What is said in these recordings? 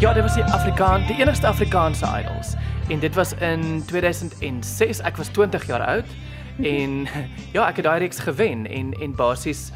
Ja, dit was die Afrikaan, die enigste Afrikaanse idols. En dit was in 2006. Ek was 20 jaar oud en ja, ek het daai reeks gewen en en basies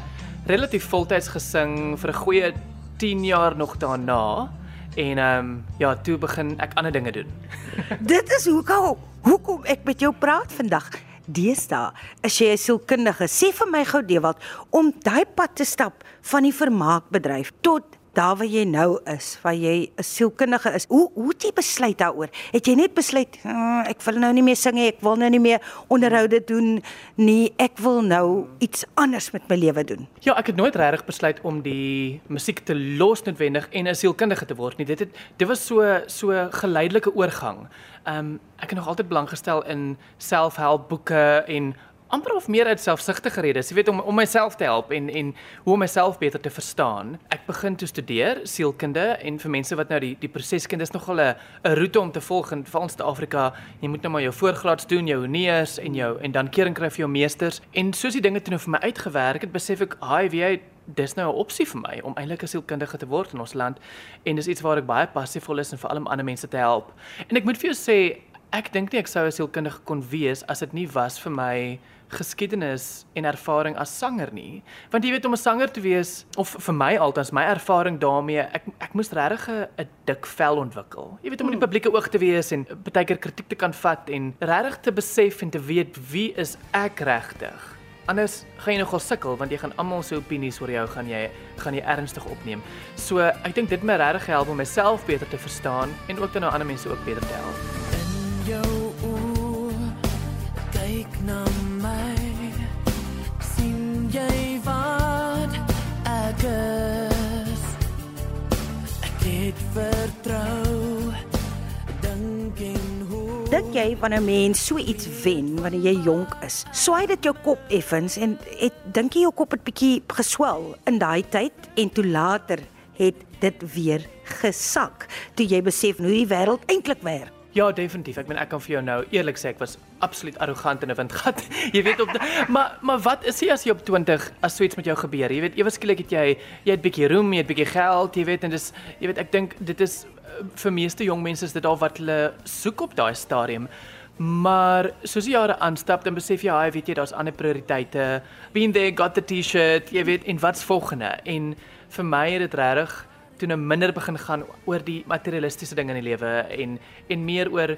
relatief voltyds gesing vir 'n goeie 10 jaar nog daarna. En ehm um, ja, toe begin ek ander dinge doen. Dit is hoekom hoekom ek met jou praat vandag. Deesdae is jy 'n sielkundige. Sê vir my gou Dewald om daai pad te stap van die vermaakbedryf tot daar waar jy nou is, waar jy 'n sielkundige is. Hoe hoe het jy besluit daaroor? Het jy net besluit, oh, ek wil nou nie meer sing nie, ek wil nou nie meer onderhoude doen nie, ek wil nou iets anders met my lewe doen? Ja, ek het nooit regtig besluit om die musiek te los noodwendig en 'n sielkundige te word nie. Dit het dit was so so geleidelike oorgang. Ehm um, ek het nog altyd belang gestel in selfhelpboeke en amper of meer uit selfsugtige redes, jy weet om om myself te help en en hoe om myself beter te verstaan. Ek begin toe studeer sielkunde en vir mense wat nou die die proseskunde is nogal 'n 'n roete om te volg in val Suid-Afrika. Jy moet nou maar jou voorgraads doen, jou honeurs en jou en dan kering kry vir jou meesters. En soos die dinge toe nou vir my uitgewerk het, besef ek, "Haai, wie dis nou 'n opsie vir my om eintlik 'n sielkundige te word in ons land en dis iets waar ek baie passievol is en vir al die ander mense te help." En ek moet vir jou sê, ek dink nie ek sou 'n sielkundige kon wees as dit nie was vir my geskiedenis en ervaring as sanger nie. Want jy weet om 'n sanger te wees of vir my altens my ervaring daarmee, ek ek moes regtig 'n dik vel ontwikkel. Jy weet om in die hmm. publieke oog te wees en baie keer kritiek te kan vat en regtig te besef en te weet wie is ek regtig. Anders gaan jy nogal sukkel want jy gaan almal se opinies oor jou gaan jy gaan jy ernstig opneem. So ek dink dit het my regtig gehelp om myself beter te verstaan en ook dan nou ander mense ook beter te help. Jou oë kyk na Dink jy wanneer 'n mens so iets wen wanneer jy jonk is, swaai dit jou kop effens en het dink jy jou kop het bietjie geswel in daai tyd? En toe later het dit weer gesak toe jy besef hoe die wêreld eintlik werk? Ja, definitief. Ek meen ek kan vir jou nou eerlik sê ek was absoluut arrogant in 'n windgat. jy weet op maar maar wat is jy as jy op 20 as so iets met jou gebeur? Jy weet ewe skielik het jy jy het bietjie roem, jy het bietjie geld, jy weet en dis jy weet ek dink dit is vir meeste jong mense is dit al wat hulle soek op daai stadium. Maar soos die jare aanstap dan besef jy, hy weet jy, daar's ander prioriteite. Been there, got the T-shirt, jy weet, en wat's volgende? En vir my het dit regtig toe nou minder begin gaan oor die materialistiese dinge in die lewe en en meer oor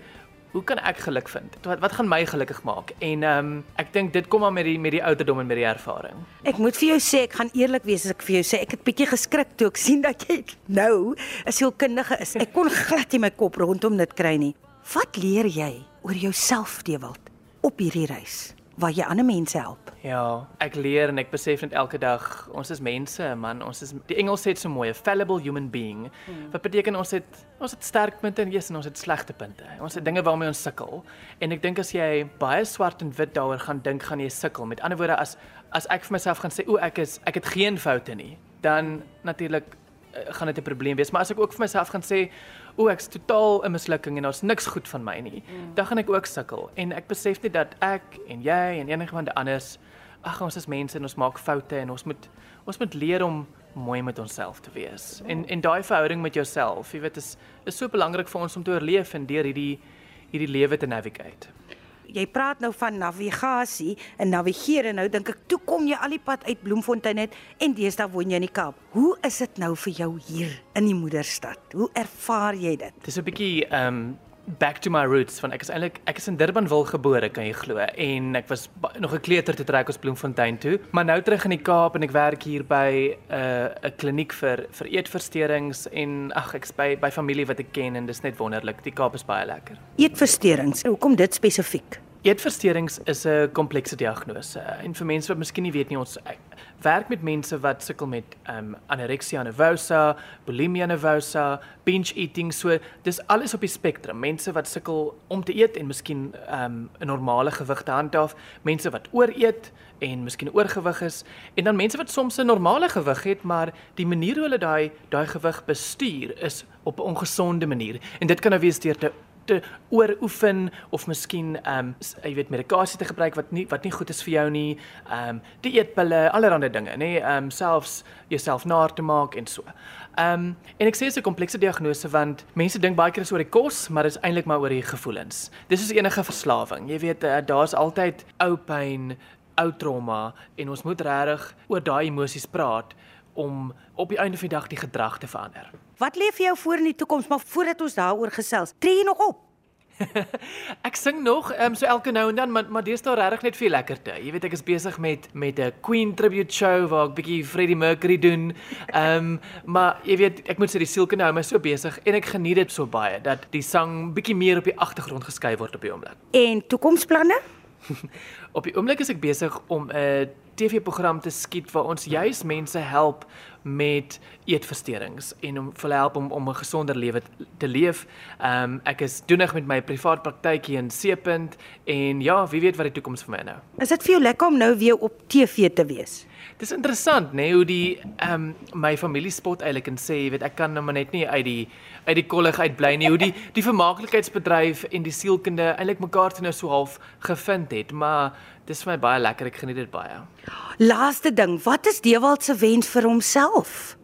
hoe kan ek geluk vind? Wat wat gaan my gelukkig maak? En ehm um, ek dink dit kom maar met die met die ouderdom en met die ervaring. Ek moet vir jou sê, ek gaan eerlik wees as ek vir jou sê, ek het bietjie geskrik toe ek sien dat jy nou 'n sielkundige is. Ek kon glad nie my kop rondom dit kry nie. Wat leer jy oor jouself, Dewald, op hierdie reis? Waar jy ander mense help. Ja, ek leer en ek besef net elke dag ons is mense, man. Ons is die Engels sê dit so mooi, a fallible human being. Hmm. Wat beteken ons het ons het sterkpunte en yes, en ons het slegte punte. Ons het dinge waarmee ons sukkel. En ek dink as jy baie swart en wit daaroor gaan dink, gaan jy sukkel. Met ander woorde, as as ek vir myself gaan sê, o, ek is ek het geen foute nie, dan natuurlik gaan dit 'n probleem wees. Maar as ek ook vir myself gaan sê, o, ek's totaal 'n mislukking en daar's niks goed van my nie, mm. dan gaan ek ook sukkel. En ek besef net dat ek en jy en enigiemand anders, ag ons is mense en ons maak foute en ons moet ons moet leer om mooi met onsself te wees. En en daai verhouding met jouself, jy weet, is is so belangrik vir ons om te oorleef en deur hierdie hierdie lewe te navigate jy praat nou van navigasie en navigeer en nou dink ek toe kom jy al die pad uit Bloemfontein uit en deesdae woon jy in die Kaap. Hoe is dit nou vir jou hier in die moederstad? Hoe ervaar jy dit? Dis 'n bietjie ehm um, back to my roots van ek is eintlik ek is in Durbanville gebore kan jy glo. En ek was nog 'n kleuter te trek ons Bloemfontein toe. Maar nou terug in die Kaap en ek werk hier by 'n uh, 'n kliniek vir vir eetversteurings en ag ek's by by familie wat ek ken en dis net wonderlik. Die Kaap is baie lekker. Eetversteurings hoekom dit spesifiek Eetversteurings is 'n komplekse diagnose en vir mense wat miskien nie weet nie ons werk met mense wat sukkel met um anorexia nervosa, bulimia nervosa, binge eating, so dis alles op die spektrum. Mense wat sukkel om te eet en miskien um 'n normale gewig te handhaaf, mense wat ooreet en miskien oorgewig is en dan mense wat soms 'n normale gewig het, maar die manier hoe hulle daai daai gewig bestuur is op 'n ongesonde manier. En dit kan nou wees deur te te ooroefen of miskien ehm um, jy weet medikasie te gebruik wat nie wat nie goed is vir jou nie. Ehm um, dieetpille, allerlei dinge, nê? Nee, ehm um, selfs jouself naar te maak en so. Ehm um, en ek sê dit is 'n komplekse diagnose want mense dink baie keer is oor die kos, maar dit is eintlik maar oor die gevoelens. Dis soos enige verslawing. Jy weet, uh, daar's altyd ou pyn, ou trauma en ons moet regtig oor daai emosies praat om op die einde van die dag die gedrag te verander. Wat lê vir jou voor in die toekoms, maar voordat ons daaroor gesels, tree jy nog op? ek sing nog, ehm um, so elke nou en dan, maar maar dis daar regtig net vir lekkerte. Jy weet ek is besig met met 'n Queen tribute show waar ek bietjie Freddie Mercury doen. Ehm um, maar jy weet ek moet sê die sielkunde hou my so besig en ek geniet dit so baie dat die sang bietjie meer op die agtergrond geskuif word op die oomblik. En toekomsplanne? op die oomblik is ek besig om 'n TV-program te skiet waar ons juis mense help met eetversteurings en om hulle help om om 'n gesonder lewe te leef. Ehm um, ek is doenig met my privaat praktykie in Seepunt en ja, wie weet wat die toekoms vir my nou. Is dit vir jou lekker om nou weer op TV te wees? Dis interessant, nê, nee, hoe die ehm um, my familie spot eintlik en sê, jy weet, ek kan nou maar net nie uit die uit die kollig uit bly nie. Hoe die die vermaaklikheidsbedryf en die sielkunde eintlik mekaar toe nou so half gevind het, maar dis vir my baie lekker. Ek geniet dit baie. Laaste ding, wat is Dewald se wens vir homself?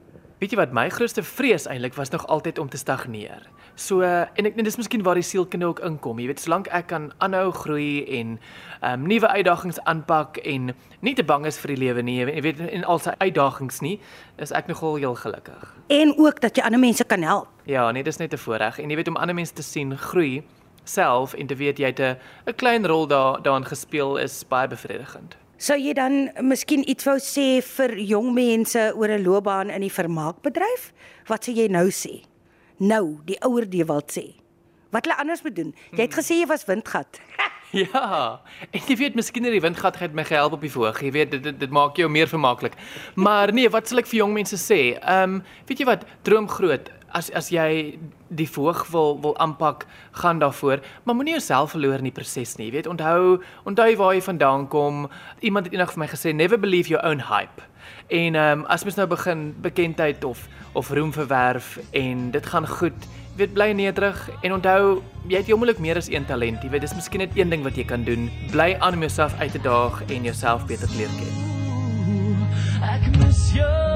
Weet jy wat my grootste vrees eintlik was nog altyd om te stagneer. So en ek net dis miskien waar die sielkunde ook inkom. Jy weet, solank ek kan aanhou groei en ehm um, nuwe uitdagings aanpak en nie te bang is vir die lewe nie, jy weet in al sy uitdagings nie, is ek nogal heel gelukkig. En ook dat jy ander mense kan help. Ja, nee, dis net 'n voorreg en jy weet om ander mense te sien groei self en te weet jy het 'n klein rol daar daarin gespeel is baie bevredigend. Sou jy dan miskien iets wou sê vir jong mense oor 'n loopbaan in die vermaakbedryf? Wat sou jy nou sê? Nou, die ouer Dewald sê. Wat hulle anders moet doen? Jy het gesê jy was windgat. ja. En jy weet miskien die windgat het my gehelp op die voorg. Jy weet dit dit, dit maak jou meer vermaaklik. Maar nee, wat sal ek vir jong mense sê? Ehm, um, weet jy wat? Droom groot as as jy die voog wil wil aanpak, gaan daarvoor, maar moenie jouself verloor in die proses nie. Jy weet, onthou onthou waar jy vandaan kom. Iemand het eendag vir my gesê, never believe your own hype. En ehm um, as mens nou begin bekendheid of of roem verwerf en dit gaan goed, jy weet bly nederig en onthou jy het jommelig meer as een talent. Jy weet, dis miskien net een ding wat jy kan doen. Bly aan om jouself uit te daag en jouself beter leer ken. Ek mis jou